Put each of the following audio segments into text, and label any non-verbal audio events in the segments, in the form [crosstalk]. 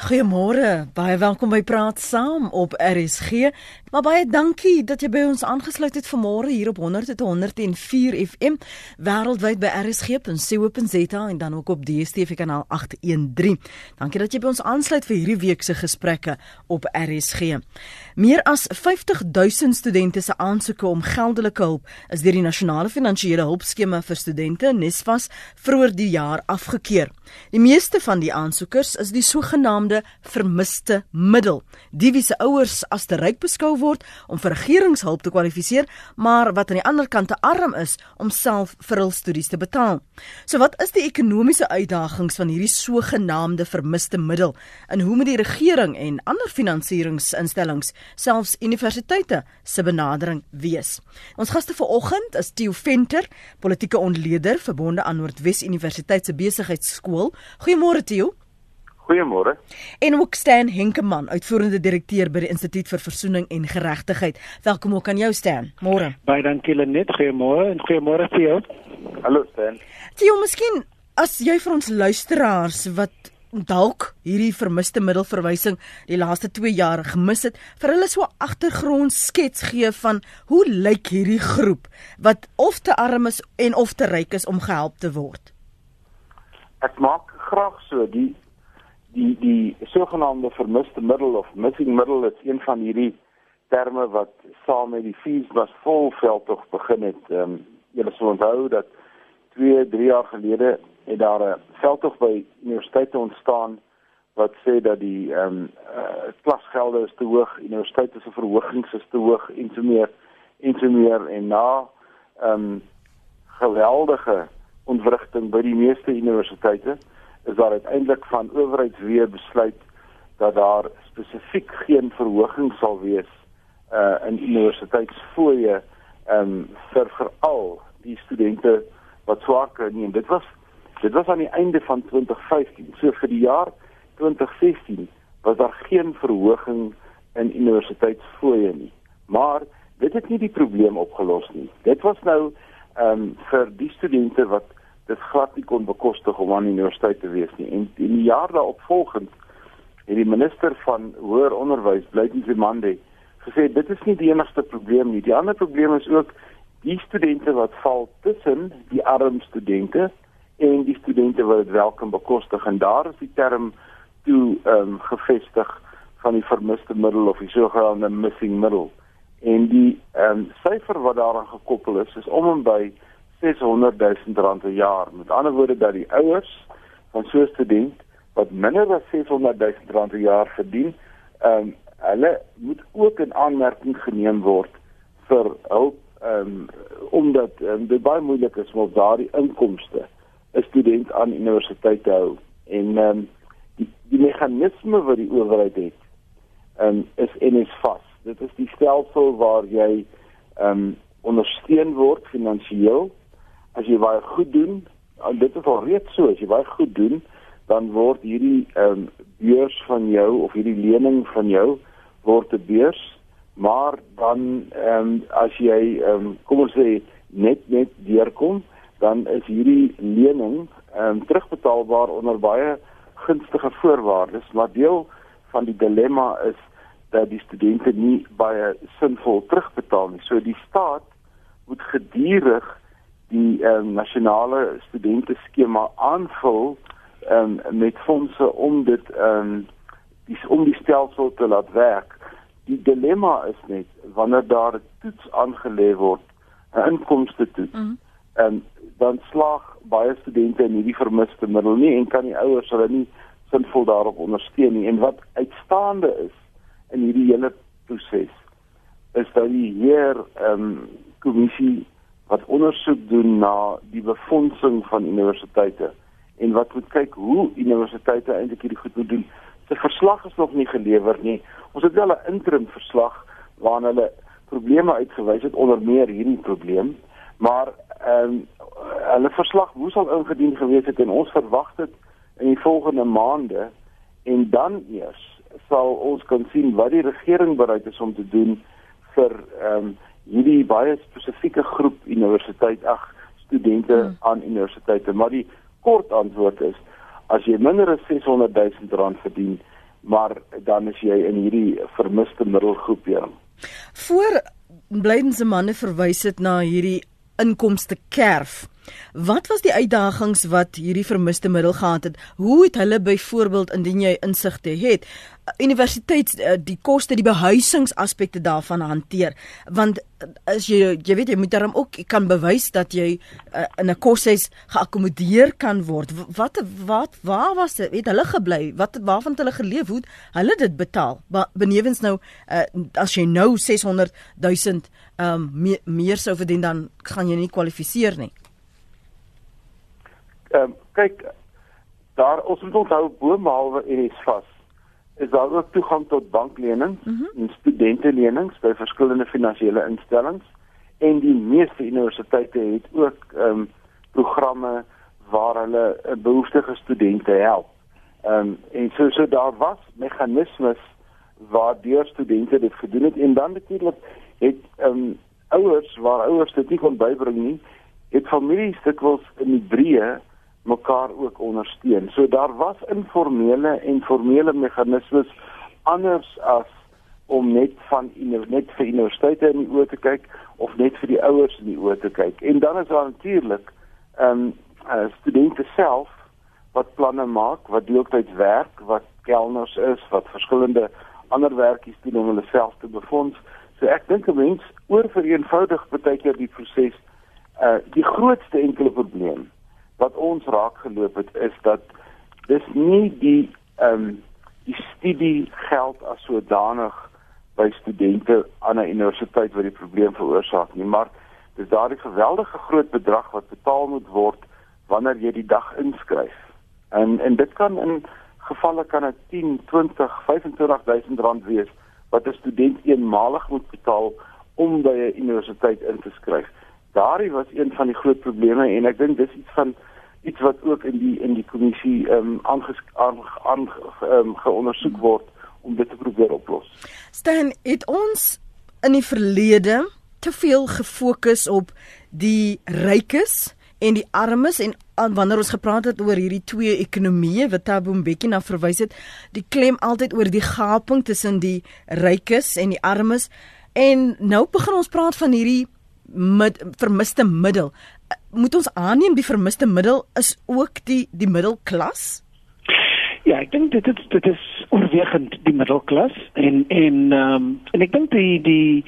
Goeiemôre, baie welkom by Praat Saam op RSG. Maar baie dankie dat jy by ons aangesluit het vanmôre hier op 100.104 FM wêreldwyd by rsg.co.za en dan ook op DStv kanaal 813. Dankie dat jy by ons aansluit vir hierdie week se gesprekke op RSG. Meer as 50 000 studente se aansoeke om geldelike hulp is deur die Nasionale Finansiële Hulpskema vir Studente NSFAS vroeër die jaar afgekeur. Die meeste van die aansoekers is die sogenaamde vermiste middel. Die wie se ouers as te ryk beskou word om vir regeringshulp te kwalifiseer, maar wat aan die ander kant te arm is om self vir hul studies te betaal. So wat is die ekonomiese uitdagings van hierdie sogenaamde vermiste middel en hoe moet die regering en ander finansieringsinstellings, selfs universiteite, se benadering wees? Ons gaste vanoggend is Theo Venter, politieke ontleder verbonde aan Noordwes Universiteit se besigheidskool. Goeiemôre Theo. Goeiemôre. En ook Stan Henkemann, uitvoerende direkteur by die Instituut vir Versoening en Geregtigheid. Welkom ook aan jou Stan. Môre. Baie dankie Lenet. Goeiemôre en goeiemôre vir jou. Hallo Stan. Tio, miskien as jy vir ons luisteraars wat dalk hierdie vermiste middelverwysing die laaste 2 jaar gemis het, vir hulle so 'n agtergrond skets gee van hoe lyk hierdie groep wat of te arm is en of te ryk is om gehelp te word. Ek maak graag so die die die sogenaamde vermiste middel of missing middle is een van hierdie terme wat saam met die fees was vol veldtog begin het. Ehm um, julle sal onthou dat 2, 3 jaar gelede het daar 'n veldtog by universiteite ontstaan wat sê dat die ehm um, uh, klasgelde is te hoog, universiteite se verhogings is te hoog en so meer en so meer en na ehm um, geweldige ontwrigting by die meeste universiteite is daar uiteindelik van owerheidsweë besluit dat daar spesifiek geen verhoging sal wees uh in universiteitsfooie um vir veral die studente wat swaker nie. En dit was dit was aan die einde van 2015 so vir die jaar 2016 was daar geen verhoging in universiteitsfooie nie. Maar dit het nie die probleem opgelos nie. Dit was nou um vir die studente wat dit glad nie kon bekostig om aan die universiteit te wees nie. En in die jaar daarop volgend het die minister van hoër onderwys, Blydens Zimande, gesê dit is nie die enigste probleem nie. Die ander probleem is ook die studente wat val tussen die arm studente en die studente wat dit wel kan bekostig en daar is die term toe ehm um, gevestig van die vermiste middel of die sogenaamde missing middle. En die ehm um, syfer wat daaraan gekoppel is is om en by 600 000 rand per jaar. Met ander woorde dat die ouers van so 'n student wat minder as 600 000 rand per jaar verdien, ehm um, hulle moet ook in aanmerking geneem word vir hulp ehm um, omdat um, dit baie moeilik is om daardie inkomste 'n student aan universiteit te hou. En ehm um, die die meganisme wat die owerheid het, ehm um, is en is vas. Dit is die stelsel waar jy ehm um, ondersteun word finansiëel as jy baie goed doen, en dit is al reeds so, as jy baie goed doen, dan word hierdie ehm um, beurs van jou of hierdie lening van jou word 'n beurs, maar dan ehm um, as jy ehm um, kom ons sê net net deurkom, dan is hierdie lening ehm um, terugbetaalbaar onder baie gunstige voorwaardes, maar deel van die dilemma is dat die studente nie baie sinvol terugbetaal nie. So die staat moet gedurig die um, nasionale studente skema aanvul um, met fondse om dit um, die om die stelsel te laat werk. Die dilemma is net wanneer daar 'n toets aangelê word, 'n inkomste toets. Mm. En dan slaag baie studente in hierdie vermiste middel nie en kan die ouers hulle nie sinvol daarop ondersteun nie. En wat uitstaande is in hierdie hele proses is dat die heer ehm um, kommissie wat ondersoek doen na die befondsing van universiteite en wat moet kyk hoe universiteite eintlik hierdie goed moet doen. Se verslag is nog nie gelewer nie. Ons het wel 'n interim verslag waarin hulle probleme uitgewys het onder meer hierdie probleem, maar ehm um, hulle verslag moes al ingedien gewees het en ons verwag dit in die volgende maande en dan eers sal ons kan sien wat die regering bereid is om te doen vir ehm um, hierdie baie spesifieke groep universiteit ag studente hmm. aan universiteite maar die kort antwoord is as jy minder as 600 000 rand verdien maar dan is jy in hierdie vermiste middelgroep ja. Voor blydense manne verwys dit na hierdie inkomste kerf. Wat was die uitdagings wat hierdie vermiste middel gehad het? Hoe het hulle byvoorbeeld indien jy insigte het, universiteit eh, die koste, die behuisingsaspekte daarvan hanteer? Want eh, as jy jy weet jy moet daarom ook kan bewys dat jy uh, in 'n koshuis geakkommodeer kan word. Wat wat waar was dit? Het hulle gebly? Wat waarvan het hulle geleef? Hoe hulle dit betaal? Benewens nou uh, as jy nou 600 000 um, meer, meer sou verdien dan gaan jy nie kwalifiseer nie. Ehm um, kyk daar ons moet onthou boonbehalwe NSFAS is daar ook toegang tot banklenings mm -hmm. en studentelenings by verskillende finansiële instellings en die meeste universiteite het ook ehm um, programme waar hulle uh, behoeftige studente help. Ehm um, en so so daar was meganismes waar deur studente dit gedoen het en dan natuurlik het ehm um, ouers waar ouers dit nie kon bybring nie, het families dikwels in die breë mekaar ook ondersteun. So daar was informele en formele meganismes anders as om net van net vir universiteite in die oë te kyk of net vir die ouers in die oë te kyk. En dan is daar natuurlik ehm um, uh, studente self wat planne maak, wat deeltyds werk, wat kelners is, wat verskillende ander werkies doen om hulle self te befonds. So ek dink 'n mens oor vereenvoudig baie keer die proses. Uh die grootste enkele probleem wat ons raak geloop het is dat dis nie die ehm um, die studie geld as sodanig by studente aan 'n universiteit wat die probleem veroorsaak nie, maar dis daardie geweldige groot bedrag wat betaal moet word wanneer jy die dag inskryf. En en dit kan in gevalle kan dit 10, 20, 25000 rand wees wat 'n student eenmalig moet betaal om by 'n universiteit in te skryf. Daardie was een van die groot probleme en ek dink dis iets van iets wat ook in die in die kommissie ehm um, aan aan um, geondersoek word om dit te probeer oplos. Stan, het ons in die verlede te veel gefokus op die rykes en die armes en wanneer ons gepraat het oor hierdie twee ekonomieë wat Thabo Mbeki na verwys het, die klem altyd oor die gaping tussen die rykes en die armes en nou begin ons praat van hierdie mid, vermiste middel moet ons aanneem die vermiste middel is ook die die middelklas? Ja, ek dink dit is dit is oorwegend die middelklas en en ehm um, en ek dink die die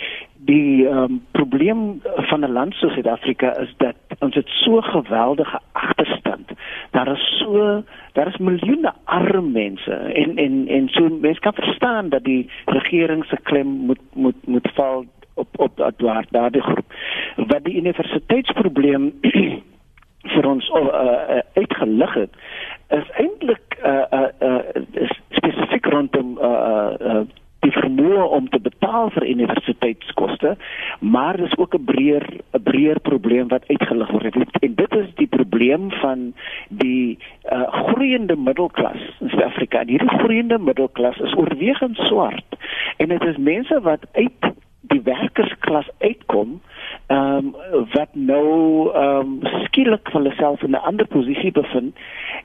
die ehm um, probleem van 'n land soos Suid-Afrika is dat ons het so geweldige agterstand. Daar is so daar is miljoene arme mense en en en so mense kan verstaan dat die regering se klem moet moet moet val op op daardie daardie groep. Wat die universiteitsprobleem [clears throat] vir ons uh, uh, uitgelig het is eintlik uh, uh, uh, spesifiek rondom uh, uh, die vermoë om te betaal vir universiteitskoste, maar dis ook 'n breër 'n breër probleem wat uitgelig word. En dit is die probleem van die uh, groeiende middelklas in Suid-Afrika. Hierdie groeiende middelklas is oorwegend swart en dit is mense wat uit werkersklas uitkom ehm um, wat nou ehm um, skielik van hulle self in 'n ander posisie bevind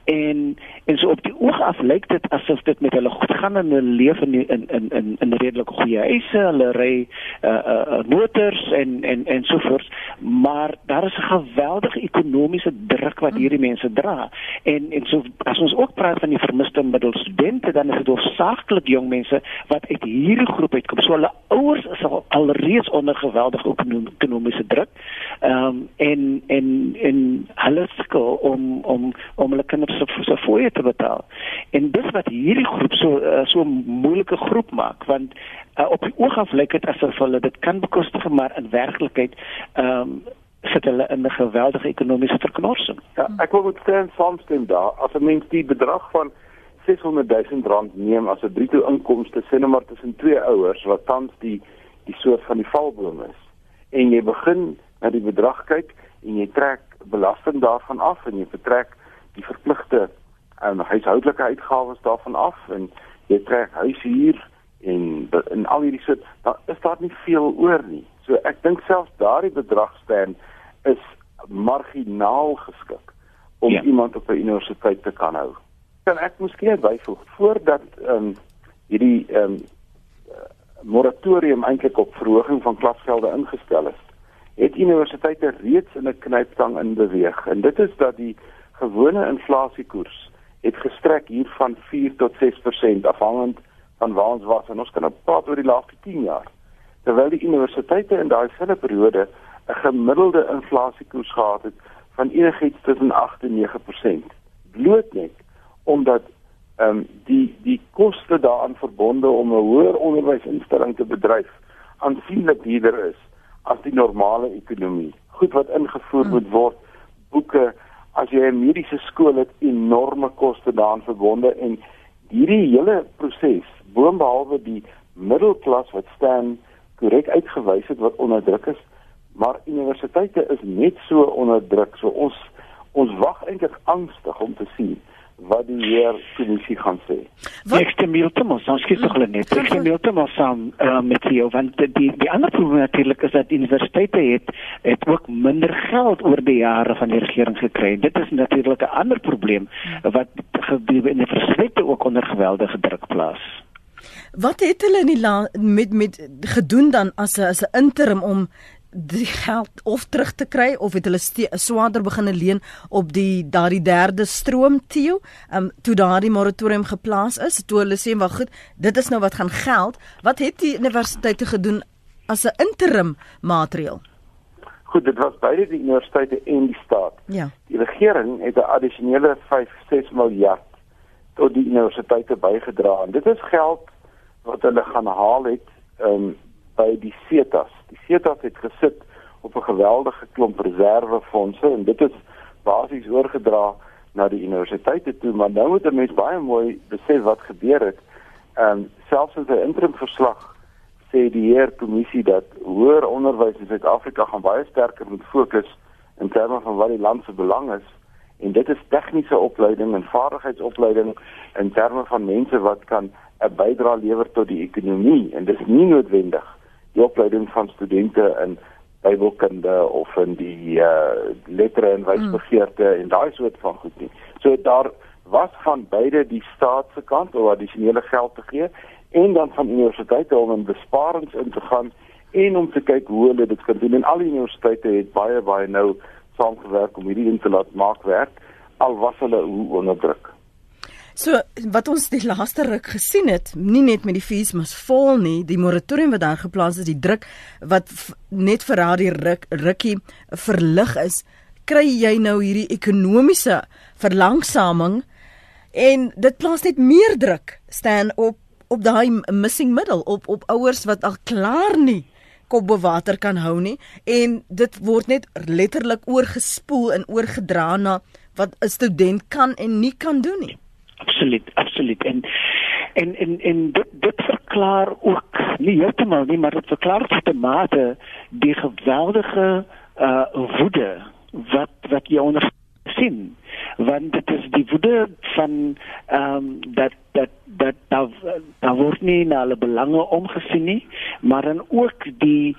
en en so op die oog af lyk dit asof dit met hulle goed gaan in hulle lewe in in in in, redelik goeie huise, hulle ry uh, uh, motors en en en so voort, maar daar is 'n geweldige ekonomiese druk wat hierdie mense dra. En en so as ons ook praat van die vermiste middelstudente, dan is dit hoofsaaklik jong mense wat uit hierdie groep uitkom. So hulle ouers is al alreeds onder geweldige ekonomiese druk. Ehm um, en en en hulle sukkel om om om hulle kinders se se fooie te betaal. En dis wat hierdie groep so uh, so moeilike groep maak want uh, op die oog af lyk dit asof hulle dit kan bekostig maar in werklikheid ehm um, sit hulle in 'n geweldige ekonomiese verknorsing. Ja, ek wil met staan saamstem daar. As 'n mens die bedrag van 600 000 rand neem as 'n bruto inkomste sê net maar tussen twee ouers wat tans die die soort van die valboom is en jy begin na die bedrag kyk en jy trek belasting daarvan af en jy betrek die verpligte um, huishoudelike uitgawes daarvan af en jy trek huishuur en en al hierdie soort daar is daar nie veel oor nie. So ek dink selfs daardie bedrag staan is marginaal geskik om ja. iemand op 'n universiteit te kan hou. Kan ek miskien byvoeg voordat ehm um, hierdie ehm um, moratorium eintlik op verhoging van klasgelde ingestel is, het universiteite reeds in 'n knyptang in beweeg en dit is dat die gewone inflasiekoers het gestrek hier van 4 tot 6% afhangend van waar ons was en ons kan nou praat oor die laaste 10 jaar. Terwyl die universiteite in daai selfde periode 'n gemiddelde inflasiekoers gehad het van enigiets tussen 8 en 9%. Bloot net omdat ehm um, die die koste daaraan verbonde om 'n hoër onderwysinstelling te bedryf aansienlik duurder is as die normale ekonomie. Goed wat ingevoer hmm. moet word, boeke, as jy 'n mediese skool het, enorme koste daaraan verbonde en hierdie hele proses, boonbehalwe die middelklas wat staan korrek uitgewys het wat onderdruk is, maar universiteite is net so onderdruk. So ons ons wag eintlik angstig om te sien wat die heer kommissie gaan sê. Wat ek stem heeltemal saam, skiet tog hulle net. Ek stem heeltemal saam uh, met jou want die die ander probleem natuurlik is dat universiteite het het ook minder geld oor die jare van die regering gekry. Dit is natuurlik 'n ander probleem wat gebeur in die universiteite ook onder geweldige druk plaas. Wat het hulle in die met met gedoen dan as 'n as 'n interim om die geld of terug te kry of het hulle swaarder begine leen op die daardie derde stroom teo um, toe daardie moratorium geplaas is toe hulle sê maar goed dit is nou wat gaan geld. Wat het die universiteite gedoen as 'n interim maatreel Goed dit was beide die universiteite en die staat. Ja. Die regering het 'n addisionele 5 6 miljard tot die universiteite bygedra en dit is geld wat hulle gaan haal het um, by die CETAS. Die CETAS het gesit op 'n geweldige klomp reservefondse en dit is basies oorgedra na die universiteite toe, maar nou moet 'n mens baie mooi besef wat gebeur het. Ehm selfs in sy interim verslag sê die heer kommissie dat hoër onderwys in Suid-Afrika gaan baie sterker moet fokus in terme van wat die land se belang is en dit is tegniese opleiding en vaardigheidsopleiding in terme van mense wat kan 'n bydrae lewer tot die ekonomie en dit is nie noodwendig die opleiding van studente in Bybelkunde of in die uh lettere en wysbegeerte mm. en daai soort van goed nie. So daar was van beide die staat se kant om addisionele geld te gee en dan van universiteite om in besparings in te gaan en om te kyk hoe hulle dit kan doen. En al die universiteite het baie baie nou saamgewerk om hierdie ding te laat maak werk al was hulle hoe onderdruk. So wat ons die laaste ruk gesien het, nie net met die fees mas vol nie, die moratorium wat daar geplaas is, die druk wat net vir haar die ruk rukkie verlig is, kry jy nou hierdie ekonomiese verlangsaming en dit plaas net meer druk staan op op daai missing middle op op ouers wat al klaar nie kop bo water kan hou nie en dit word net letterlik oorgespoel en oorgedra na wat 'n student kan en nie kan doen nie absoluut absoluut. En en en en dit dit verklaar ook nie heeltemal nie maar dit verklaar tot 'n mate die geweldige uh woede wat wat jy onder sien want dit is die woede van ehm um, dat dat dat daar daar word nie na hulle belange omgesien nie maar dan ook die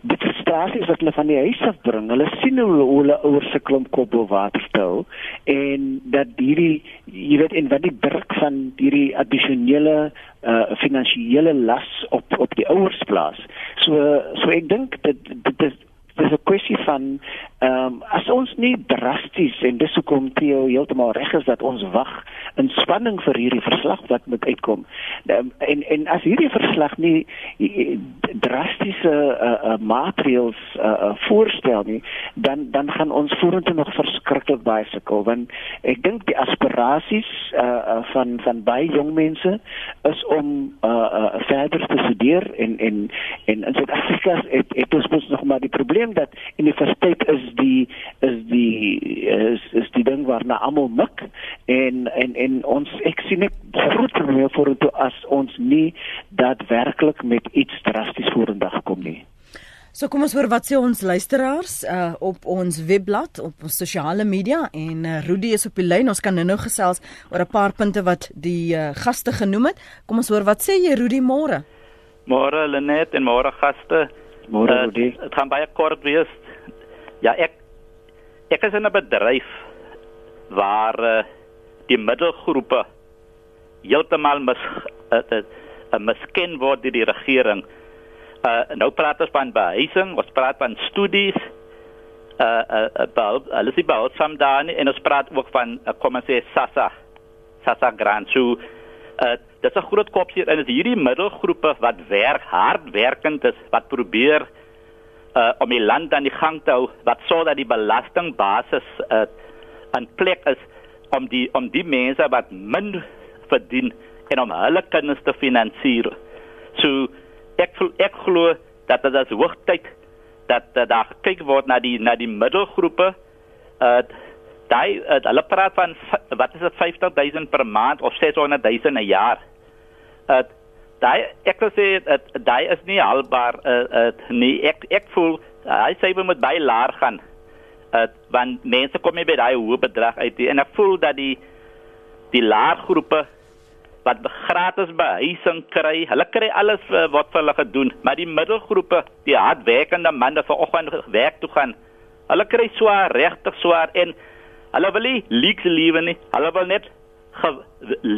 die frustrasies wat hulle van die huis af bring hulle sien hoe hulle oor se klomp kop bo water stel en dat hierdie jy weet en wat die druk van hierdie addisionele uh finansiële las op op die ouers plaas. So so ek dink dit dit is dis 'n kwessie van ehm um, as ons nie drasties en dis hoekom Theo heeltemal reg is dat ons wag in spanning vir hierdie verslag wat moet uitkom. Um, en en as hierdie verslag nie drastiese uh, uh, maatreëls uh, uh, voorstel nie, dan dan gaan ons vorentoe nog verskriklik baie sukkel want ek dink die aspirasies uh, uh, van van baie jong mense is om uh, uh, verder te studeer en en en in Suid-Afrika het, het ons nog maar die probleem dat universiteit is die is die is, is die ding waarna almal mik en en en ons ek sien net groot probleme vorentoe as ons nie daadwerklik met iets drasties vorendag kom nie. So kom ons hoor wat sê ons luisteraars uh, op ons webblad op ons sosiale media en uh, Rudy is op die lyn. Ons kan nou-nou gesels oor 'n paar punte wat die uh, gaste genoem het. Kom ons hoor wat sê jy Rudy môre? Môre Lenet en môre gaste. Môre uh, Rudy. Dit gaan baie kort wees. Ja, ek ek is in 'n bedryf waar uh, die middelgroepe heeltemal mis uh, uh, uh, misken word deur die regering. Uh nou praat ons van behuising, ons praat van studies. Uh uh, uh alles is about some dan en ons praat ook van uh, kom ons sê SASSA. SASSA grant so uh dis 'n groot kop hier en dit is hierdie middelgroepe wat werk, hard werkend is, wat probeer uh om die land aan die gang te hou wat sodat die belastingbasis uh 'n plek is om die om die mense wat min verdien en om hulle kinders te finansier. So ek ek glo dat dit is hoogtyd dat, dat daar gekyk word na die na die middelgroepe. Uh daai uh, hulle praat van wat is dit 50000 per maand of 600000 'n jaar. Uh daai ek wil sê dat daai is nie haalbaar uh, uh nee ek ek voel hy sê moet baie laag gaan uh want mense kom nie by daai hoë bedrag uit nie. en ek voel dat die die laag groepe wat gratis behuising kry hulle kry alles uh, wat vir hulle gedoen maar die middelgroepe die hardwerkende manne vanoggend werk toe gaan hulle kry swaar regtig swaar en hulle wil nie leeks lewe nie hulle wil net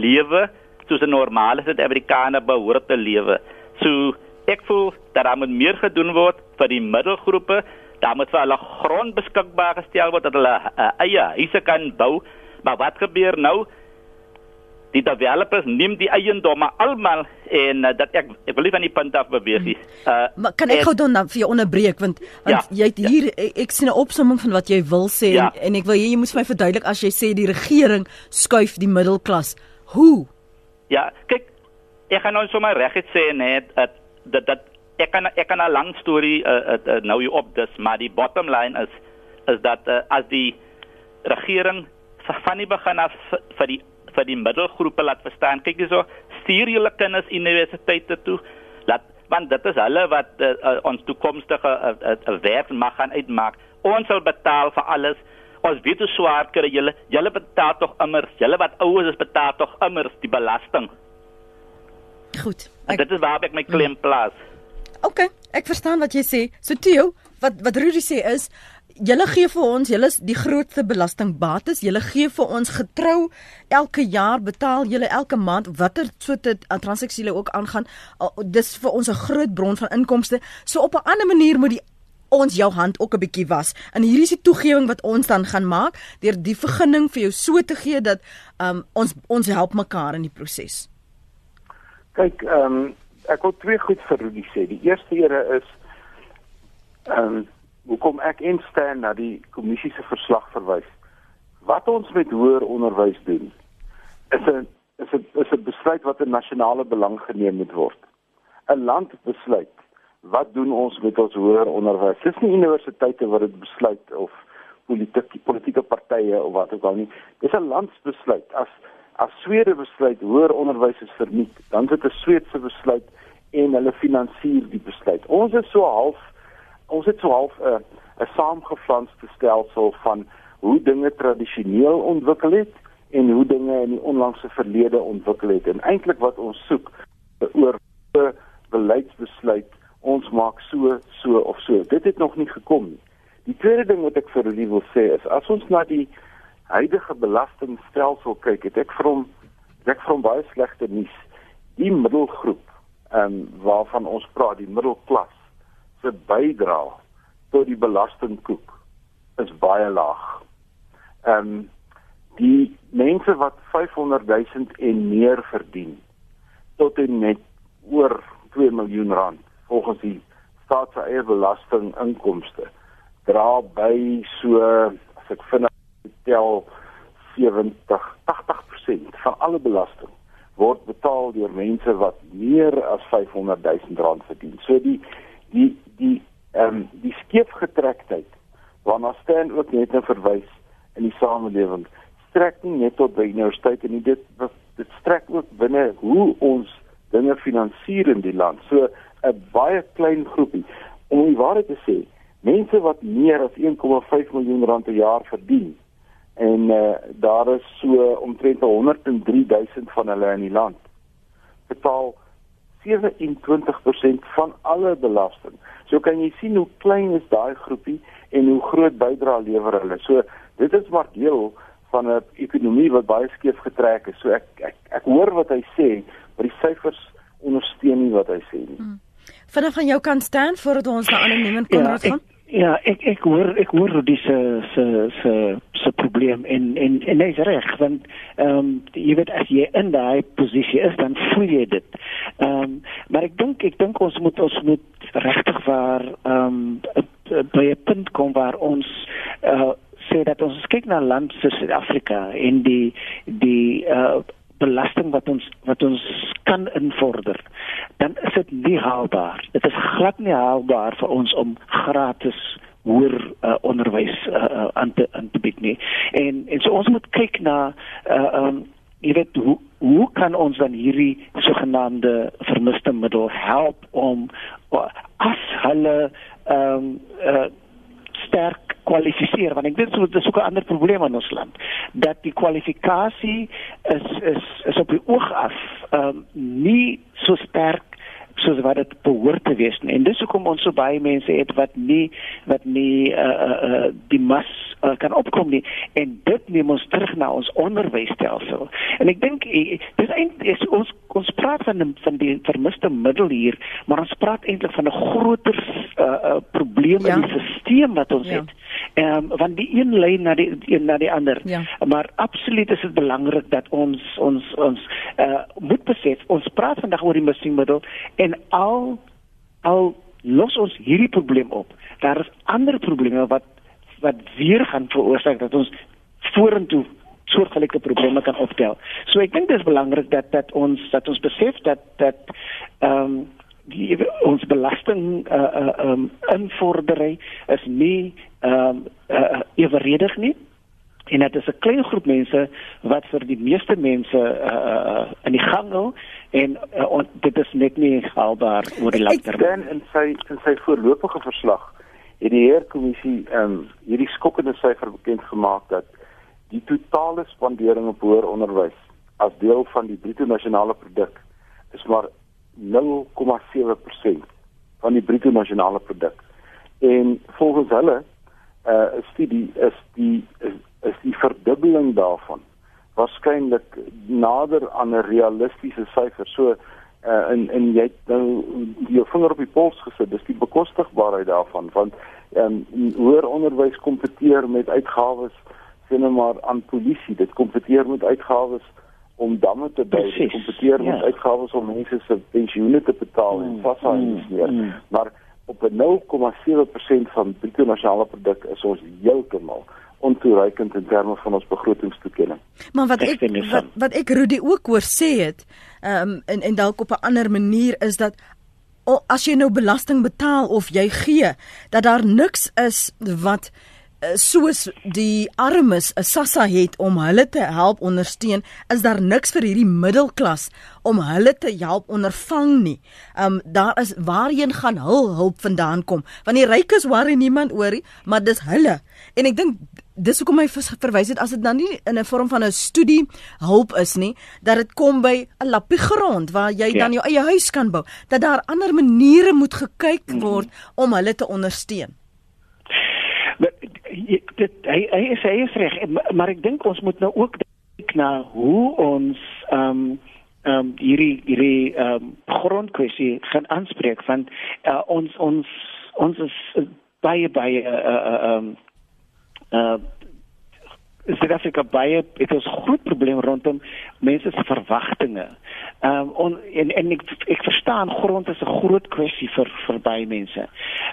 lewe soos 'n normale Suid-Afrikaner behoort te lewe. So ek voel dat daar moet meer gedoen word vir die middelgroepe. Daar moet vir hulle grond beskikbaar gestel word dat hulle uh, eie huise kan bou. Maar wat gebeur nou? Die developers neem die eiendomme almal en uh, dat ek ek wil nie van die punt af beweeg nie. Uh, maar kan ek gou dan vir jou onderbreek want want ja, jy het hier ja. ek, ek sien 'n opsomming van wat jy wil sê ja. en, en ek wil jy, jy moet vir my verduidelik as jy sê die regering skuif die middelklas. Hoe? Ja, kyk, ek gaan nou sommer reguit sê net dat dat dat ek kan ek kan 'n lang storie uh, uh, uh, nou hier op dis, maar die bottom line is is dat uh, as die regering van die begin af vir die vir die middelgroepe laat verstaan, kyk hierso, stuur julle kinders universiteite toe. Laat want dit is hulle wat uh, uh, ons toekomstige 'n uh, uh, werk mag gaan uitmaak. Ons sal betaal vir alles ons weet hoe swaar kry julle. Julle betaal tog immers. Julle wat ouers is betaal tog immers die belasting. Goed. Ek, dit is waar ek my klem plaas. OK, ek verstaan wat jy sê. So Theo, wat wat Rudy sê is Julle gee vir ons, julle is die grootste belastingbates. Julle gee vir ons getrou elke jaar betaal julle elke maand watter soort transaksie ook aangaan. Dis vir ons 'n groot bron van inkomste. So op 'n ander manier moet die ons jou hand ook 'n bietjie was. En hier is die toegewing wat ons dan gaan maak deur die vergunning vir jou so te gee dat um, ons ons help mekaar in die proses. Kyk, ehm um, ek wil twee goed vir Rudy sê. Die eerste ere is ehm um, hoekom ek instaan na die kommissie se verslag verwys. Wat ons met hoër onderwys doen is 'n is 'n is 'n besluit wat in nasionale belang geneem moet word. 'n Land besluit wat doen ons met ons hoër onderwys? Dis nie universiteite wat dit besluit of politieke politieke partye of wat ook al nie. Dis 'n landsbesluit. As as Swede besluit hoër onderwys is verniet, dan is dit 'n Sweedse besluit en hulle finansier die besluit. Ons is so half ons het so half 'n 'n saamgeflanste stelsel van hoe dinge tradisioneel ontwikkel het en hoe dinge in die onlangse verlede ontwikkel het. En eintlik wat ons soek oor 'n beleidsbesluit ons maak so so of so. Dit het nog nie gekom nie. Die tweede ding wat ek vir hulle wil sê is as ons na die huidige belastingstelsel kyk, het ek hom ek hom baie slegte nuus. Die middelgroep ehm um, waarvan ons praat, die middelklas se bydrae tot die belastingkoek is baie laag. Ehm um, die mense wat 500 000 en meer verdien tot en met oor 2 miljoen rand volgens die staat se eie belasting inkomste dra by so as ek vinnig tel 70 80% van alle belasting word betaal deur mense wat meer as 500 000 rand verdien. So die die die ehm um, die skeefgetrektheid waarna staan ook net 'n verwys in die samelewing strek nie net tot by universiteite nie dit dit strek ook binne hoe ons dinge finansier in die land. So 'n baie klein groepie. Om die waarheid te sê, mense wat meer as 1,5 miljoen rand per jaar verdien en uh, daar is so omtrent 103 000 van hulle in die land betaal 27% van alle belasting. So kan jy sien hoe klein is daai groepie en hoe groot bydra lewer hulle. So dit is maar deel van 'n ekonomie wat baie skeef getrek is. So ek ek ek hoor wat hy sê, maar die syfers wat hy sê nie. Hmm. Vanaf van jou kant staan voordat ons na ander niemand kon ja, gaan. Ja, ek ek hoor ek hoor dis se se se se probleem en en en hy's reg want ehm um, jy weet as jy in daai posisie is dan voel jy dit. Ehm um, maar ek dink ek dink ons moet ons moet regtig waar ehm um, by 'n punt kom waar ons uh, sê dat ons kyk na land soos Suid-Afrika en die die uh, belasting wat ons wat ons kan invorder dan is dit nie haalbaar. Dit is glad nie haalbaar vir ons om gratis hoër uh, onderwys uh, aan te aan te bied nie. En en so ons moet kyk na uh, um, jy weet hoe hoe kan ons dan hierdie sogenaamde vermiste middel help om as hulle ehm um, uh, sterk kwalifiseer want ek dink dit is ook 'n ander probleem in ons land dat die kwalifikasie is is is op die oog af ehm um, nie so sterk soos wat dit behoort te wees nie. En dis hoekom ons so baie mense het wat nie wat nie uh uh die mas uh, kan opkom nie en dit neem ons terug na ons onderwysstelsel. En ek dink dis eintlik ons ons praat van die, van die vermiste middel hier, maar ons praat eintlik van 'n groter uh, uh probleem ja. in die stelsel wat ons ja. het. Ehm um, want die een lei na die een na die ander. Ja. Maar absoluut is dit belangrik dat ons ons ons uh moet besef ons praat vandag oor die missiemiddel en al al los ons hierdie probleem op. Daar is ander probleme wat wat weer gaan veroorsaak dat ons vorentoe soortgelyke probleme kan optel. So ek dink dit is belangrik dat dat ons dat ons besef dat dat ehm um, die ons belasting uh uh um invordery is nie ehm um, uh, evenredig nie en dit is 'n klein groep mense wat vir die meeste mense uh in die gang hou en uh, on, dit is net nie haalbaar oor die lang termyn in sy in sy voorlopige verslag het die heerkommissie ehm um, hierdie skokkende syfer bekend gemaak dat die totale spandering op hoër onderwys as deel van die bruto nasionale produk is maar 0,7% van die bruto nasionale produk. En volgens hulle uh studie is die is, is die verdubbeling daarvan waarskynlik nader aan 'n realistiese syfer. So uh en en jy het nou jou vinger op die pols gesit. Dis die bekostigbaarheid daarvan want ehm um, hoër onderwys kompeteer met uitgawes sien nou maar aan polisie. Dit kompeteer met uitgawes om damme te bou, kompeteer ja. met uitgawes om mense se pensioene te betaal mm, en vassa mm, en meer. Mm. Maar op 'n 0,7% van bruto nasionale produk is ons heeltemal ontoereikend in terme van ons begrotingstoekenning. Maar wat ek wat, wat ek Rudy ook hoor sê het, ehm um, en en dalk op 'n ander manier is dat as jy nou belasting betaal of jy gee, dat daar niks is wat Eh, soos die armes 'n sassa het om hulle te help ondersteun, is daar niks vir hierdie middelklas om hulle te help ondervang nie. Um daar is waarheen gaan hul hulp vandaan kom? Want die rykes worry niemand oor nie, maar dis hulle. En ek dink dis hoekom hy verwys het as dit dan nie in 'n vorm van 'n studie hulp is nie, dat dit kom by 'n lappie grond waar jy ja. dan jou eie huis kan bou, dat daar ander maniere moet gekyk word mm -hmm. om hulle te ondersteun dit hy hy is hy is reg maar ek dink ons moet nou ook kyk na hoe ons ehm um, ehm um, hierdie hierdie ehm um, grondkwessie gaan aanspreek want uh, ons ons ons is baie baie uh, uh, um, uh, Suid-Afrika baie het 'n groot probleem rondom mense se verwagtinge. Ehm um, en en ek ek verstaan grond is 'n groot kwessie vir vir baie mense.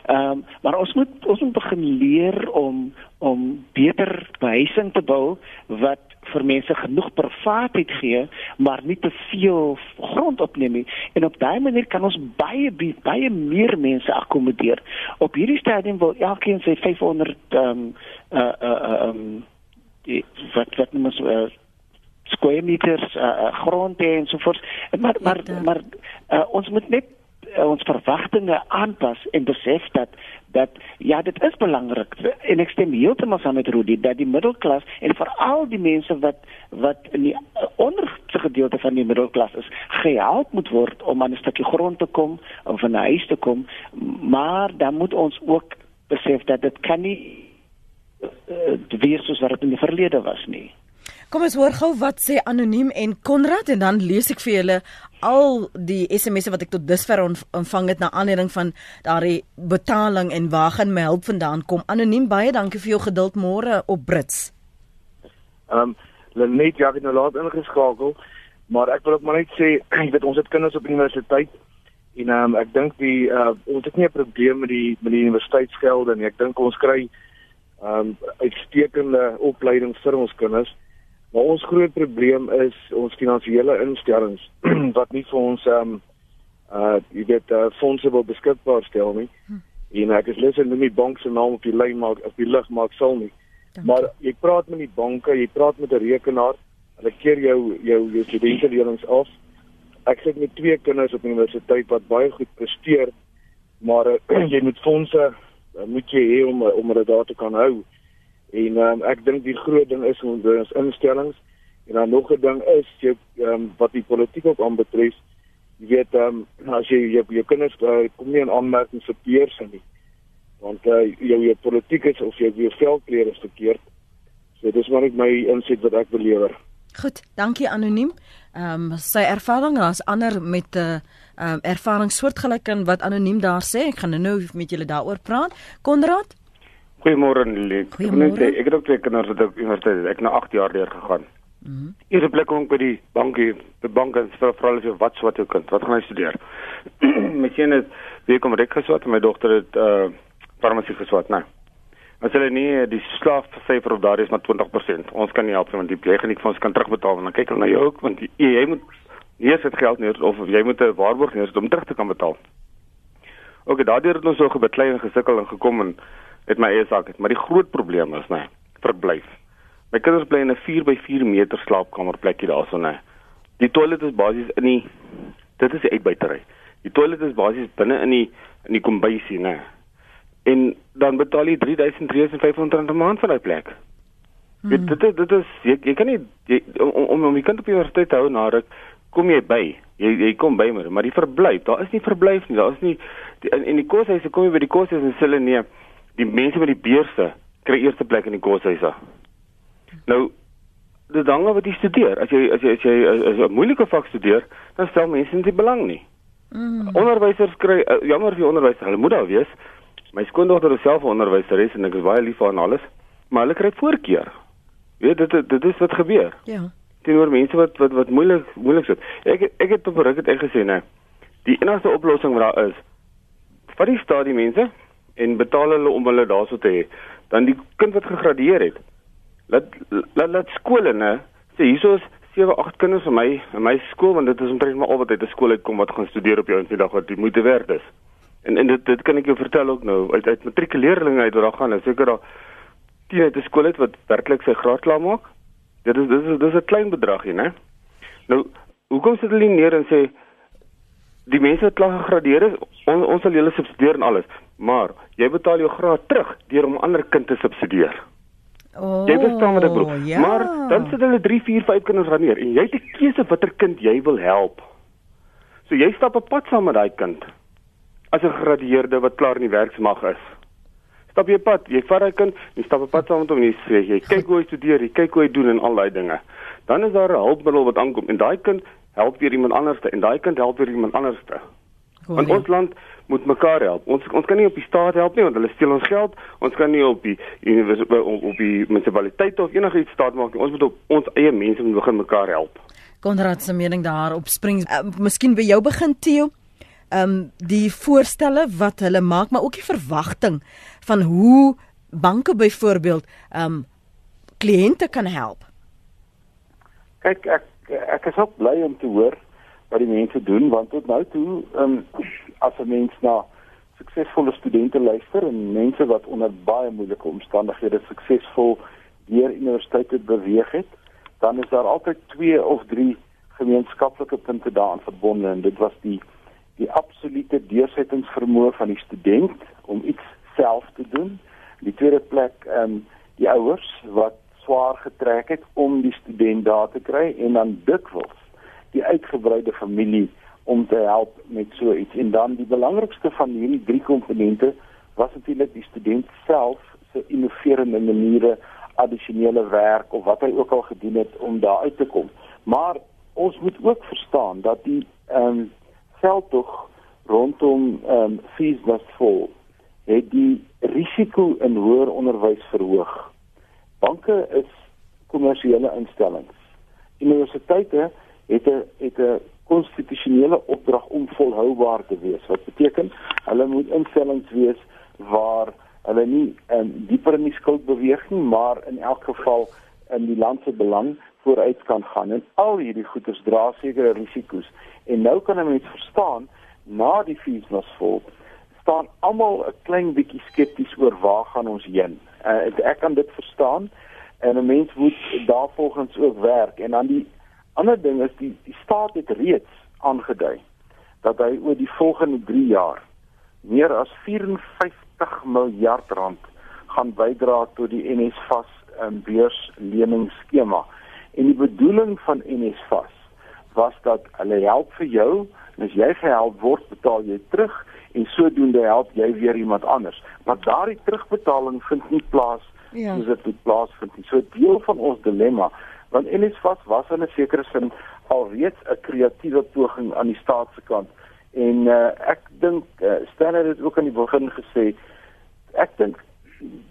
Ehm um, maar ons moet ons moet begin leer om om beter behuising te bou wat vir mense genoeg privaatheid gee, maar nie te veel grond opneem nie. En op daai manier kan ons baie baie meer mense akkommodeer. Op hierdie stadium wil elkeen sy 500 ehm um, uh uh um die wat wat noem ons uh, square meters uh, grond en so voort maar maar maar uh, ons moet net uh, ons verwagtinge aanpas en besef dat dat ja dit is belangrik en ek stem heeltemal saam met Rudy dat die middelklas en veral die mense wat wat in die onderste gedeelte van die middelklas is gehelp moet word om aan 'n stukkie grond te kom of 'n huis te kom maar dan moet ons ook besef dat dit kan nie uh, wees soos wat dit in die verlede was nie. Kom ons hoor gou wat sê anoniem en Konrad en dan lees ek vir julle al die SMS'e wat ek tot dusver ontvang het na aanleiding van daardie betaling en waar gaan my hulp vandaan kom. Anoniem baie dankie vir jou geduld môre op Brits. Ehm um, Lenet ja, ek het nou laat ingeskakel, maar ek wil ook maar net sê, [clears throat] jy weet ons het kinders op universiteit En um, ek dink die uh, ons het nie 'n probleem met die met die universiteitsgelde nie. Ek dink ons kry um uitstekende opleiding vir ons kinders. Maar ons groot probleem is ons finansiële instellings [clears throat] wat nie vir ons um uh jy weet uh, fondse wil beskikbaar stel nie. Hm. En ek is lus om nie banke se naam op die lyn maak op die lig maak sal nie. Dankie. Maar jy praat met die banke, jy praat met 'n rekenaar, hulle keer jou jou jou studentelening af ek sit met twee kinders op universiteit wat baie goed presteer, maar uh, [clears throat] jy moet fondse uh, moet jy hê om om dit daar te kan hou. En um, ek dink die groot ding is ons instellings en dan nog 'n ding is jy um, wat die politiek ook aanbetref. Jy weet um, as jy jou, jou kinders uh, kom nie in aanmerking vir peers nie. Want uh, jou jou politiek is of jou jou velkleur is verkeerd. So dis maar net my insig wat ek belewer. Goed, dankie anoniem. Ehm um, sy ervaring as ander met 'n uh, ehm um, ervaring soortgelyk aan wat anoniem daar sê. Ek gaan nou met julle daaroor praat. Konrad? Goeiemôre Lili. Goeiemôre. Ek het ook twee kinders wat op universiteit. Ek nou 8 jaar deur gegaan. Mhm. Mm Eerste plek kom ek by die bankie, die bank en vir veral as jy wat swat jou kind. Wat gaan hy studeer? [clears throat] my seun het weer kom reg geswat en my dogter het uh farmasie geswat, nee. As hulle nie die slaaf syfer op daardie is maar 20%. Ons kan nie help want die pleegnik van ons kan terugbetaal en dan kyk hulle na jou ook want jy, jy moet nie sit geld neer of jy moet 'n waarborg neer om terug te kan betaal. OK, daardeur het ons so gebeklei en gesukkel en gekom en het my eie saak het, maar die groot probleem is nê, verblyf. My kinders bly in 'n 4 by 4 meter slaapkamer plekkie daarso nê. Die toilet is basies in die dit is die uitbuitery. Die toilet is basies binne in die in die kombuisie nê en dan betaal jy 3300 'n maand vir daai plek. Hmm. Dit dit dit is jy, jy kan nie jy, om om jy kan op die universiteit hou na ruk kom jy by. Jy jy kom by maar maar die verblyf, daar is nie verblyf nie. Daar is nie die, in, in die koshuise kom jy by die koshuise en hulle nee, die mense met die beurse kry eerste plek in die koshuise. Nou dit hang af wat jy studeer. As jy as jy as jy 'n moeilike vak studeer, dan stel mense nie belang nie. Mm. Onderwysers kry uh, jammer vir onderwysers, hulle moet daar wees, My skoondogter is self 'n onderwyseres en ek is baie lief vir haar en alles, maar hulle kry voorkeur. Weet dit dit is wat gebeur. Ja. Teenoor mense wat wat wat moeilik moeilik sit. Ek ek het op ruk het ek gesê nê. Die enigste oplossing wat daar is, vat die stadie mense en betaal hulle om hulle daarso te hê. Dan die kind wat gegradueer het. Laat laat laat skole nê. Sê hiersoos 7 8 kinders vir my in my skool want dit is omtrent maar al wat uit 'n skool uitkom wat gaan studeer op jou eendag wat die moeite werd is. En en dit dit kan ek jou vertel ook nou uit uit matrikuleerlinge uit wat daar gaan. Ek seker daar tien uit 'n skool het wat werklik sy graad klaar maak. Dit is dis is dis 'n klein bedragie, né? Nou, hoekom sit hulle neer en sê die mense wat klaar gegradeer is, on, ons sal julle subsidieer en alles, maar jy betaal jou graad terug deur om ander kind te subsidieer. Oh, jy verstaan wat ek bedoel. Ja. Maar dan sit hulle 3, 4, 5 kinders gaan neer en jy het 'n keuse watter kind jy wil help. So jy stap op pad saam met daai kind as 'n gegradueerde wat klaar in die werksmag is. Stap jy pad, jy vat daai kind, jy stap op pad saam met hom en jy sê jy kyk hoe hy studeer, jy kyk hoe hy doen en al daai dinge. Dan is daar 'n hulpmiddel wat aankom en daai kind help weer iemand anderste en daai kind help weer iemand anderste. Want ons land moet mekaar help. Ons ons kan nie op die staat help nie want hulle steel ons geld. Ons kan nie op die op, op die munisipaliteit of enigiets staat maak nie. Ons moet op ons eie mense moet begin mekaar help. Konrad se mening daar op spring. Uh, miskien by jou begin Theo ehm um, die voorstelle wat hulle maak, maar ook die verwagting van hoe banke byvoorbeeld ehm um, kliënte kan help. Kyk, ek ek is ook bly om te hoor wat die mense doen want tot nou toe ehm um, as 'n mens na suksesvolle studente luister en mense wat onder baie moeilike omstandighede suksesvol deur universiteite beweeg het, dan is daar altyd twee of drie gemeenskaplike punte daaraan verbonde en dit was die die absolute deursettingsvermoë van die student om iets self te doen. Die tweede plek ehm um, die ouers wat swaar getrek het om die student daar te kry en dan dikwels die uitgebreide familie om te help met so iets. En dan die belangrikste van hierdie drie komponente was natuurlik die student self se innoverende maniere addisionele werk of wat hy ook al gedoen het om daar uit te kom. Maar ons moet ook verstaan dat die ehm um, veldtog rondom ehm um, fees was vol het die risiko in hoër onderwys verhoog. Banke is kommersiële instellings. Universiteite het 'n het 'n konstitusionele opdrag om volhoubaar te wees. Wat beteken hulle moet instellings wees waar hulle nie um, dieper in die skuld beweeg nie, maar in elk geval in die land se belang vooruit kan gaan. En al hierdie goederes dra sekere risiko's. En nou kan 'n mens verstaan na die fees was vol staan almal 'n klein bietjie skepties oor waar gaan ons heen. Uh, ek kan dit verstaan en 'n mens moet daarvolgens ook werk en dan die ander ding is die die staat het reeds aangedui dat hy oor die volgende 3 jaar meer as 54 miljard rand gaan bydra tot die NSFAS um, beursleningsskema. En die bedoeling van NSFAS was dat hulle help vir jou en as jy gehelp word, betaal jy terug en sodoende help jy weer iemand anders. Maar daardie terugbetaling vind nie plaas ja. soos dit moet plaasvind nie. So deel van ons dilemma want NSFAS was in 'n sekere sin alreeds 'n kreatiewe poging aan die staat se kant. En uh, ek dink uh, Stan het dit ook aan die begin gesê. Ek dink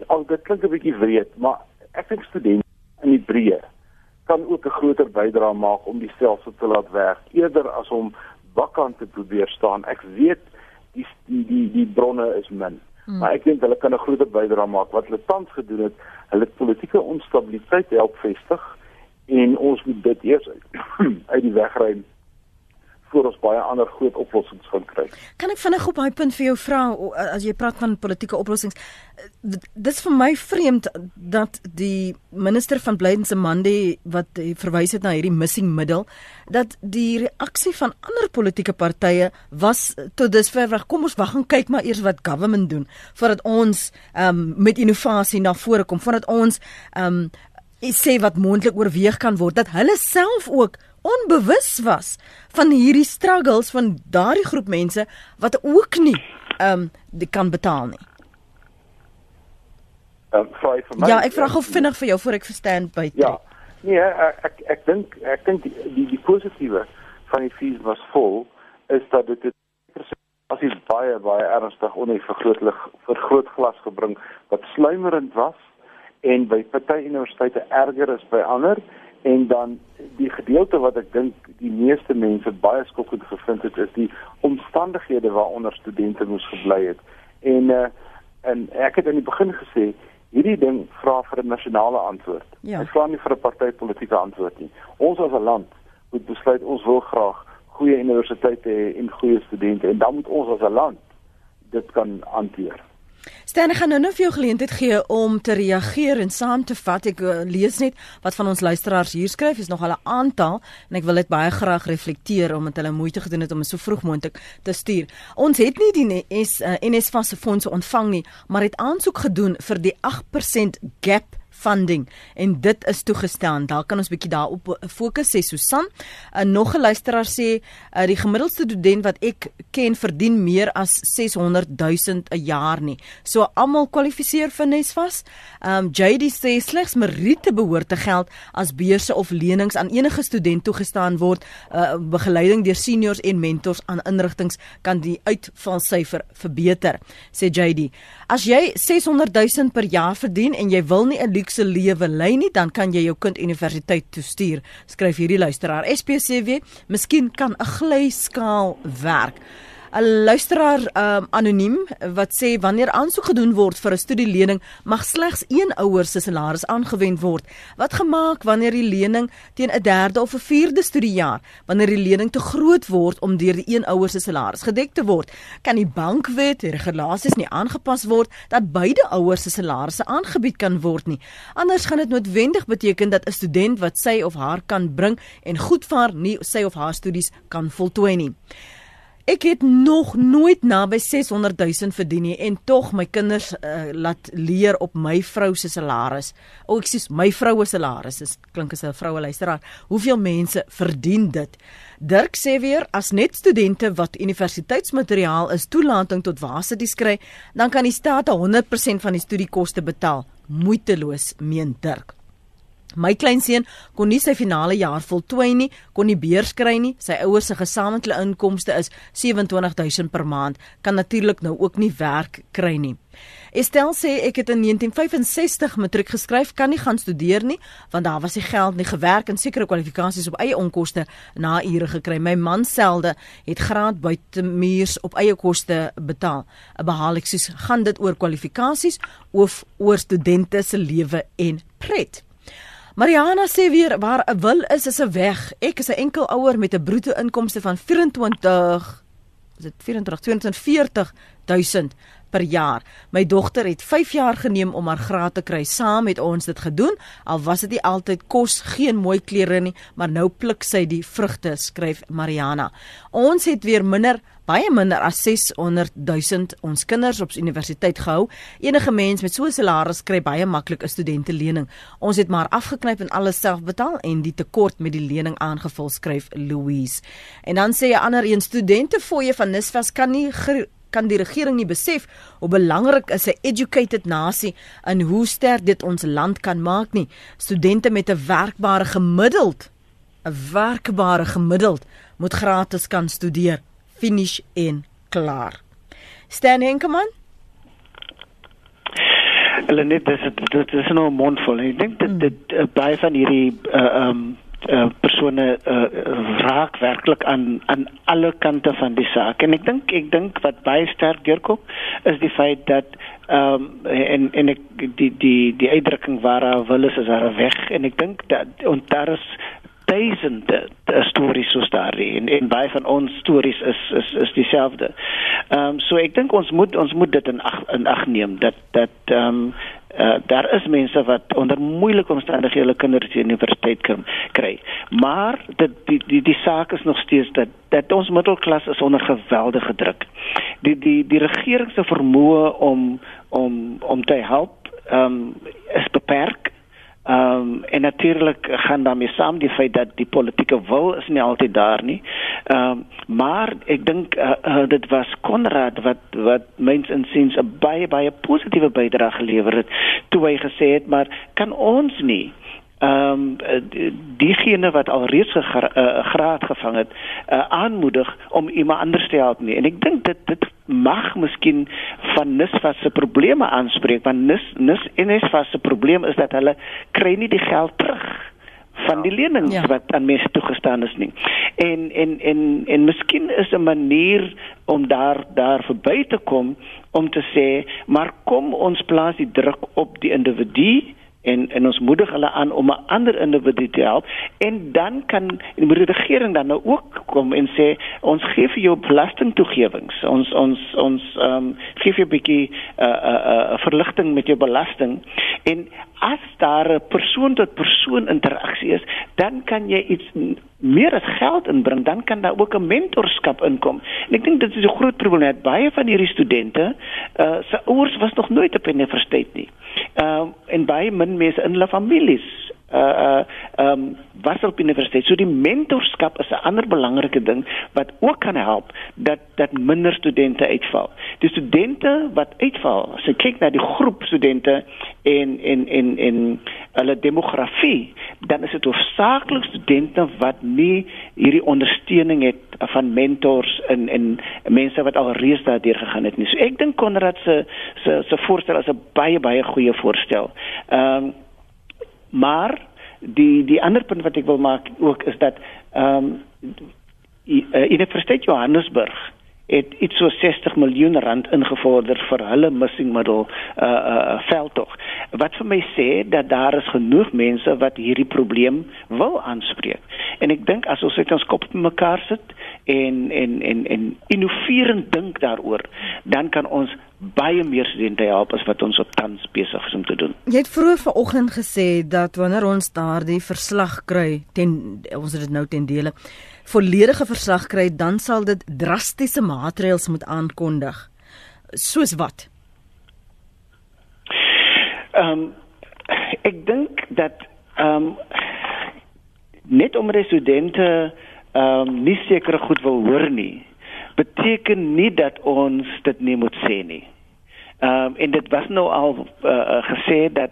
al dit klink 'n bietjie wreed, maar ek dink studente in die breë kan ook 'n groter bydrae maak om die stelsel te laat werk eerder as om wakkant te probeer staan. Ek weet die die die, die bronne is min. Hmm. Maar ek dink hulle kan 'n groter bydrae maak wat hulle tans gedoen het. Hulle politieke onstabiliteit help vestig en ons moet dit eers [clears throat] uit die weg ry voor ons baie ander groot oplossings gaan kry. Kan ek vinnig op daai punt vir jou vra as jy praat van politieke oplossings? Dit is vir my vreemd dat die minister van Blydense Mande wat verwys het na hierdie missing middel dat die reaksie van ander politieke partye was tot dusver weg kom ons wag en kyk maar eers wat government doen voordat ons um, met innovasie na vore kom voordat ons um, sê wat moontlik oorweeg kan word dat hulle self ook onbewus was van hierdie struggles van daardie groep mense wat ook nie ehm um, kan betaal nie. Ehm um, Ja, ek vra gou vinnig vir jou voor ek verstaan by. Ja. Nee, ek ek ek dink ek dink die, die die positiewe van die fees was vol is dat dit dit as dit baie baie ernstig onie vergrootlig vergrootglas gebring wat sluimerend was en by party universiteite erger is by ander en dan die gedeelte wat ek dink die meeste mense baie skokkend gevind het is die omstandighede waaronder studente moes gebly het en uh, en ek het in die begin gesê hierdie ding vra vir 'n nasionale antwoord. Ja. Dit vra nie vir 'n partytetiese antwoord nie. Ons as 'n land moet besluit ons wil graag goeie universiteite hê en goeie studente en dan moet ons as 'n land dit kan hanteer. Sterre gaan nou nou vir jou geleentheid gee om te reageer en saam te vat. Ek uh, lees net wat van ons luisteraars hier skryf. Is nog al 'n aantal en ek wil dit baie graag reflekteer omdat hulle moeite gedoen het om so vroeg moontlik te stuur. Ons het nie die NS uh, NSFAS se fondse ontvang nie, maar het aansoek gedoen vir die 8% gap funding en dit is toegestaan. Daar kan ons bietjie daarop fokus sê Susan. 'n uh, Nog 'n luisteraar sê uh, die gemiddelde student wat ek ken verdien meer as 600 000 'n jaar nie. So almal kwalifiseer vir Nesfas. Um JD sê slegs meriete behoort te geld as beurse of lenings aan enige student toegestaan word. Uh, begeleiding deur seniors en mentors aan inrigtinge kan die uitvalsyfer verbeter, sê JD. As jy 600 000 per jaar verdien en jy wil nie 'n luukse lewe lei nie, dan kan jy jou kind universiteit toe stuur. Skryf hierdie luisteraar. SPCW, miskien kan 'n glyskaal werk. 'n luisteraar um, anoniem wat sê wanneer aansoek gedoen word vir 'n studielening mag slegs een ouer se salaris aangewend word. Wat gemaak wanneer die lening teen 'n derde of 'n vierde studiejaar, wanneer die lening te groot word om deur die een ouer se salaris gedek te word, kan die bankwet die regulasies nie aangepas word dat beide ouers se salarisse aangebied kan word nie. Anders gaan dit noodwendig beteken dat 'n student wat sy of haar kan bring en goed vaar nie sy of haar studies kan voltooi nie. Ek het nog nooit naby 600 000 verdien nie en tog my kinders uh, laat leer op my vrou se salaris. O, ek sê my vroue salaris. Dit klink as 'n vroue luisteraar. Hoeveel mense verdien dit? Dirk sê weer as net studente wat universiteitsmateriaal is toelating tot waarsities kry, dan kan die staat 100% van die studiekoste betaal. Moeiteloos, meen Dirk. My kleinseun kon nie sy finale jaar voltooi nie, kon nie beurs kry nie. Sy ouers se gesamentlike inkomste is 27000 per maand, kan natuurlik nou ook nie werk kry nie. Estel sê ek het in 1965 matriek geskryf, kan nie gaan studeer nie, want daar was nie geld nie, gewerk en sekere kwalifikasies op eie onkoste na ure gekry. My man selde het graad buite muurs op eie koste betaal. Behaal ek soos gaan dit oor kwalifikasies of oor studente se lewe en pret? Mariana sê weer waar 'n wil is is 'n weg. Ek is 'n enkel ouer met 'n bruto inkomste van 24 is dit 24 240 000 per jaar. My dogter het 5 jaar geneem om haar graad te kry. Saam het ons dit gedoen. Al was dit nie altyd kos, geen mooi klere nie, maar nou pluk sy die vrugte, skryf Mariana. Ons het weer minder baie minder as 600 000 ons kinders op universiteit gehou. Enige mens met so 'n salaris kry baie maklik 'n studentelening. Ons het maar afgeknyp en alles self betaal en die tekort met die lening aangevul, skryf Louise. En dan sê 'n ander een studente fooie van Nisvas kan nie kan die regering nie besef hoe belangrik is 'n educated nasie en hoe sterk dit ons land kan maak nie. Studente met 'n werkbare gemiddeld 'n werkbare gemiddeld moet gratis kan studeer, finish en klaar. Stan Henkemann Hulle net dis dit is nou mondvol. Ek dink dit dit uh, baie van hierdie uh, um uh, persone uh, raak werklik aan aan alle kante van die saak en ek dink ek dink wat baie sterk deurkom is die feit dat ehm um, en en ek die die die uitdrukking waar wil is is daar weg en ek dink dat en daar is duisende stories soos daardie en en baie van ons stories is is is dieselfde. Ehm um, so ek dink ons moet ons moet dit in ag in ag neem dat dat ehm um, uh, daar is mense wat onder moeilike omstandighede hulle kinders in universiteit kan kry. Maar dit die die die saak is nog steeds dat dat ons middelklas is onder geweldige druk. Die die die regering se vermoë om om om te help ehm um, is beperk Ehm um, en natuurlik gaan daarmee saam die feit dat die politieke wil is nie altyd daar nie. Ehm um, maar ek dink uh, uh, dit was Konrad wat wat mens insiens 'n baie baie positiewe bydrae gelewer het toe hy gesê het maar kan ons nie ehm um, diegene wat al reeds 'n uh, graad gevang het uh, aanmoedig om iemand anders te help nie en ek dink dit dit mag miskien van Nisvas se probleme aanspreek want Nis Nis Nisvas se probleem is dat hulle kry nie die geld terug van die lenings ja. wat aan mense toegestaan is nie. En en en en miskien is 'n manier om daar daar verby te kom om te sê maar kom ons plaas die druk op die individu en en ons moedig hulle aan om 'n ander individu te help. En dan kan die regering dan nou ook kom en sê ons gee vir jou belastingtoegewings. Ons ons ons ehm um, gee vir 'n bietjie 'n uh, eh, 'n uh, eh, uh, verligting met jou belasting. En as daar 'n persoon tot persoon interaksie is dan kan jy iets meer as geld inbring dan kan daar ook 'n mentorskap inkom en ek dink dit is 'n groot probleem baie van hierdie studente uh, se ouers was nog nooit op universiteit nie uh, en baie min mense in hulle families uh uh um was op universiteit. So die mentorskap is 'n ander belangrike ding wat ook kan help dat dat minder studente uitval. Die studente wat uitval, as jy kyk na die groep studente en en en en hulle demografie, dan is dit hoofsaaklik studente wat nie hierdie ondersteuning het van mentors en en mense wat al reeds daardeur gegaan het nie. So ek dink Konrad se se se voorstel is 'n baie baie goeie voorstel. Ehm um, maar die die ander punt wat ek wil maak ook is dat ehm um, Universiteit Johannesburg het iets so 60 miljoen rand ingevorder vir hulle missingmiddel uh uh veldtog. Wat vir my sê dat daar is genoeg mense wat hierdie probleem wil aanspreek. En ek dink as ons net ons kop mekaar sit en en en en innoverend dink daaroor, dan kan ons baie meer studente help as wat ons op tans besig is om te doen. Jy het vroeër vanoggend gesê dat wanneer ons daardie verslag kry ten ons het dit nou ten dele volledige verslag kry, dan sal dit drastiese maatreëls moet aankondig. Soos wat? Ehm um, ek dink dat ehm um, net omdat studente ehm um, nie sekere goed wil hoor nie, beteken nie dat ons dit nie moet sê nie. Ehm um, en dit was nou al uh, gesê dat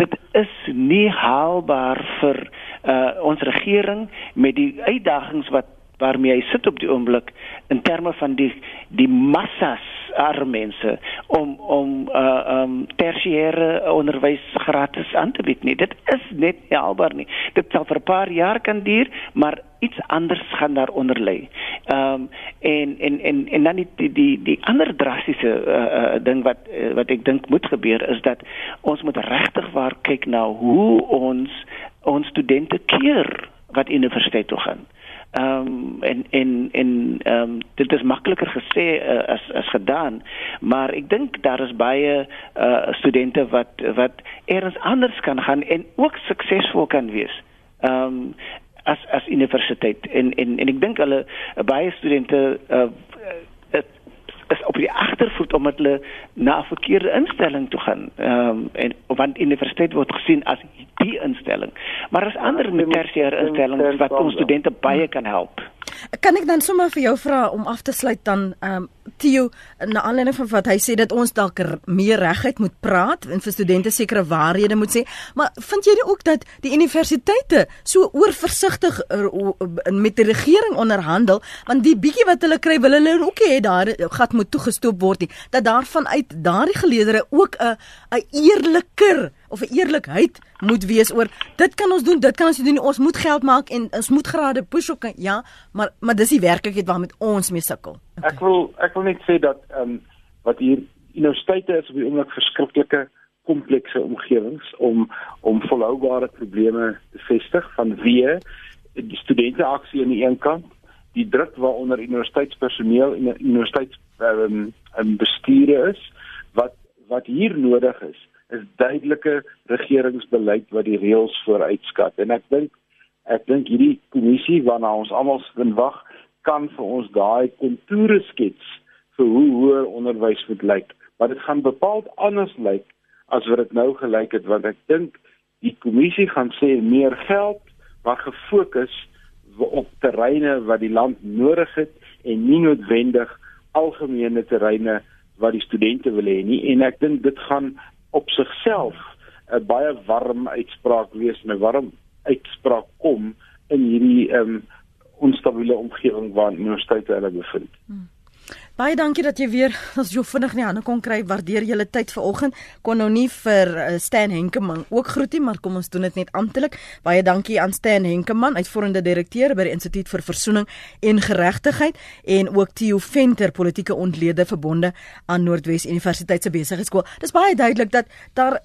dit is nie haalbaar vir uh, ons regering met die uitdagings wat waarmee hy sit op die oomblik in terme van die die massas arme mense om om uh um tersiêre onderwys gratis aan te bied nie. Dit is net nie haalbaar nie. Dit sal vir 'n paar jaar kan duur, maar iets anders gaan daaronder lê. Um, en en en en dan die die die, die ander drastiese uh, uh ding wat uh, wat ek dink moet gebeur is dat ons moet regtig waar kyk na hoe ons ons studente keer wat universiteit toe gaan. Ehm um, en en en ehm um, dit is makliker gesê uh, as as gedaan, maar ek dink daar is baie uh studente wat wat eers anders kan gaan en ook suksesvol kan wees. Ehm um, as as universiteit en en en ek dink hulle baie studente uh is op die agtervoet omdat hulle na 'n verkeerde instelling toe gaan. Ehm um, en want universiteit word gesien as die instelling. Maar as ander tersiêre instellings wat ons studente baie kan help. Kan ek dan sommer vir jou vra om af te sluit dan ehm um, Theo na aanleiding van wat hy sê dat ons dalk meer regheid moet praat en vir studente sekere waarhede moet sê, maar vind jy nie ook dat die universiteite so oorversigtig er, met die regering onderhandel? Want die bietjie wat hulle kry wil hulle ook hê daar gat moet toegestoop word nie. Dat daarvan uit daardie geleerders ook 'n 'n eerliker of 'n eerlikheid moet wees oor dit kan ons doen, dit kan ons doen. Ons moet geld maak en ons moet grade push ook ja, maar maar dis die werklikheid waarmee ons mee sukkel. Okay. Ek wil ek wil net sê dat ehm um, wat hier universiteite is op die oomblik verskriklike komplekse omgewings om om volhoubare probleme te vestig van wie die studente aksie aan die een kant die druk waaronder universiteitspersoneel en universiteits ehm um, bestuur is wat wat hier nodig is is duidelike regeringsbeleid wat die reëls vooruitskat. En ek dink ek dink hierdie kommissie waarna ons almal sin wag kan vir ons daai kontoure skets vir hoe hoër onderwys moet lyk. Maar dit gaan bepaald anders lyk as wat dit nou gelyk het want ek dink die kommissie gaan sê meer geld maar gefokus op terreine wat die land nodig het en nie noodwendig algemene terreine wat die studente wil hê nie. En ek dink dit gaan op sigself 'n baie warm uitspraak wees, 'n warm uitspraak kom in hierdie um, onstabiele omgewing waarin universiteite hulle bevind. Hmm. Baie dankie dat jy weer [laughs] ons jou vinnig nie hande kon kry. Waardeer julle tyd vanoggend. Kon nou nie vir uh, Stan Henkemann ook groet nie, maar kom ons doen dit net amptelik. Baie dankie aan Stan Henkemann, uitvoerende direkteur by die Instituut vir Versoening en Geregtigheid en ook Theo Venter, politieke ontlede verbonde aan Noordwes Universiteit se besigheidskool. Dis baie duidelik dat daar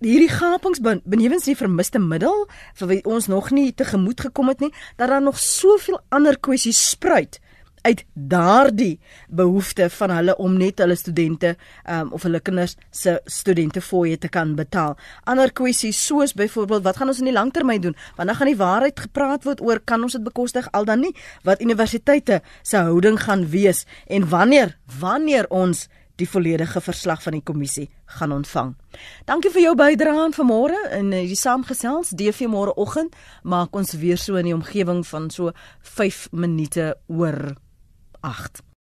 hierdie gapings benewens die vermiste middel vir wie ons nog nie tegemoet gekom het nie, dat daar nog soveel ander kwessies spruit uit daardie behoefte van hulle om net hulle studente um, of hulle kinders se studente fooie te kan betaal. Ander kwessies soos byvoorbeeld wat gaan ons in die langtermyn doen? Wanneer gaan die waarheid gepraat word oor kan ons dit bekostig al dan nie? Wat universiteite se houding gaan wees en wanneer wanneer ons die volledige verslag van die kommissie gaan ontvang. Dankie vir jou bydrae vanmôre in die saamgesels DV môreoggend maak ons weer so in die omgewing van so 5 minute oor 8.